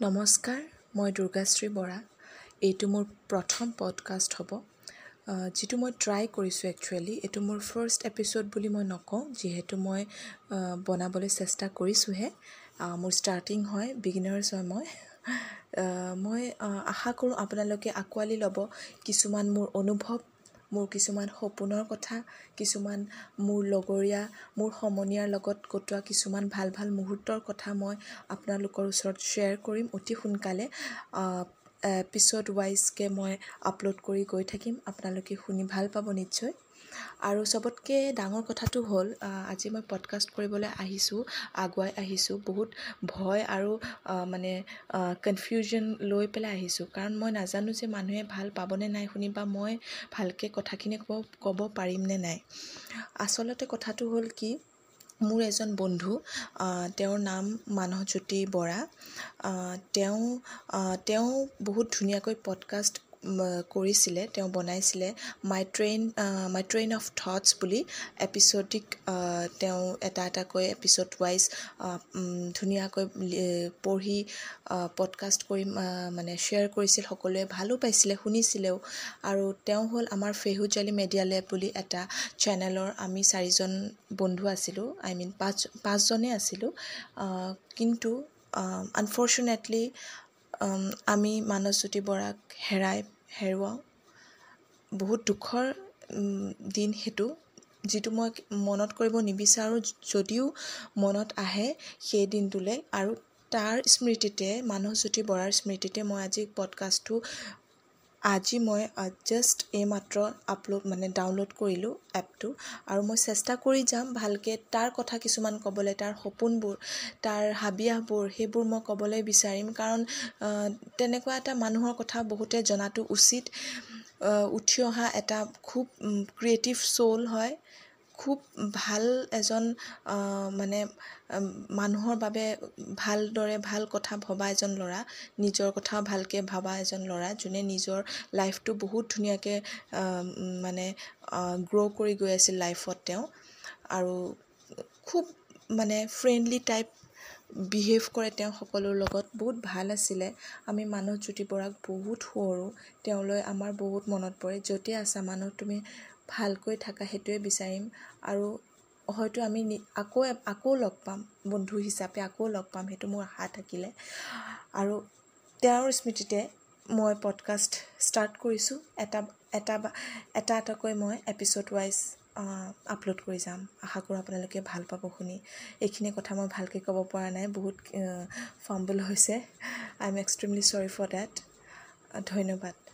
নমস্কাৰ মই দুৰ্গাশ্ৰী বৰা। এইটো মোৰ প্ৰথম পডকাষ্ট হ'ব। যিটো মই ট্ৰাই কৰিছোঁ একচুৱেলি এইটো মোৰ ফাৰ্ষ্ট এপিছ'ড বুলি মই নকওঁ যিহেতু মই বনাবলৈ চেষ্টা কৰিছোঁহে। মোৰ ষ্টাৰ্টিং হয় বিগিনাৰ্ছ হয় মই। মই আশা কৰোঁ আপোনালোকে আঁকোৱালি ল'ব কিছুমান মোৰ অনুভৱ মোৰ কিছুমান সপোনৰ কথা কিছুমান মোৰ লগৰীয়া মোৰ সমনীয়াৰ লগত কটোৱা কিছুমান ভাল ভাল মুহূৰ্তৰ কথা মই আপোনালোকৰ ওচৰত শ্বেয়াৰ কৰিম অতি সোনকালে। এপিছ'ড ৱাইজকৈ মই আপলোড কৰি গৈ থাকিম। আপোনালোকে শুনি ভাল পাব নিশ্চয়। আৰু চবতকৈ ডাঙৰ কথাটো হ'ল আজি মই পডকাষ্ট কৰিবলৈ আহিছোঁ আগুৱাই আহিছোঁ বহুত ভয় আৰু মানে কনফিউজন লৈ পেলাই আহিছোঁ। কাৰণ মই নাজানো যে মানুহে ভাল পাবনে নাই শুনি বা মই ভালকৈ কথাখিনি ক'ব ক'ব পাৰিমনে নাই। আচলতে কথাটো হ'ল কি মোৰ এজন বন্ধু তেওঁৰ নাম মানসজ্যোতি বৰা তেওঁ তেওঁ বহুত ধুনীয়াকৈ পডকাষ্ট কৰিছিলে তেওঁ বনাইছিলে my train my train of thoughts বুলি এপিছ'ডিক তেওঁ এটা এটাকৈ এপিছ'ড ৱাইজ ধুনীয়াকৈ পঢ়ি পডকাষ্ট কৰি মানে শ্বেয়াৰ কৰিছিল সকলোৱে ভালো পাইছিলে শুনিছিলেও। আৰু তেওঁ হ'ল আমাৰ ফেহুজালি মেডিয়া লেব বুলি এটা চেনেলৰ আমি চাৰিজন বন্ধু আছিলোঁ আই মিন পাঁচ পাঁচজনেই আছিলোঁ কিন্তু আনফৰ্চুনেটলি আমি মানসজ্যোতি বৰাক হেৰাই হেৰুৱাওঁ। বহুত দুখৰ দিন সেইটো যিটো মই মনত কৰিব নিবিচাৰোঁ যদিও মনত আহে সেই দিনটোলৈ। আৰু তাৰ স্মৃতিতে মানসজ্যোতি বৰাৰ স্মৃতিতে মই আজি পডকাষ্টটো আজি মই জাষ্ট এইমাত্ৰ আপলোড মানে ডাউনলোড কৰিলোঁ এপটো আৰু মই চেষ্টা কৰি যাম ভালকৈ তাৰ কথা কিছুমান ক'বলৈ তাৰ সপোনবোৰ তাৰ হাবিয়াসবোৰ সেইবোৰ মই ক'বলৈ বিচাৰিম। কাৰণ তেনেকুৱা এটা মানুহৰ কথা বহুতে জনাটো উচিত। উঠি অহা এটা খুব ক্ৰিয়েটিভ চ'ল হয়। খুব ভাল এজন মানে মানুহৰ বাবে ভালদৰে ভাল কথা ভবা এজন ল'ৰা নিজৰ কথাও ভালকৈ ভবা এজন ল'ৰা যোনে নিজৰ লাইফটো বহুত ধুনীয়াকৈ মানে গ্ৰ' কৰি গৈ আছিল লাইফত তেওঁ। আৰু খুব মানে ফ্ৰেণ্ডলি টাইপ বিহেভ কৰে তেওঁ সকলোৰ লগত। বহুত ভাল আছিলে। আমি মানসজ্যোতি বৰাক বহুত সুঁৱৰোঁ। তেওঁলৈ আমাৰ বহুত মনত পৰে। য'তেই আছা মানুহ তুমি ভালকৈ থাকা সেইটোৱে বিচাৰিম। আৰু হয়তো আমি আকৌ আকৌ লগ পাম বন্ধু হিচাপে আকৌ লগ পাম সেইটো মোৰ আশা থাকিলে। আৰু তেওঁৰ স্মৃতিতে মই পডকাষ্ট ষ্টাৰ্ট কৰিছোঁ। এটা এটা এটা এটাকৈ মই এপিছ'ড ৱাইজ আপলোড কৰি যাম। আশা কৰোঁ আপোনালোকে ভাল পাব শুনি। এইখিনি কথা মই ভালকৈ ক'ব পৰা নাই। বহুত ফাম্বল হৈছে। I am extremely sorry for that ধন্যবাদ।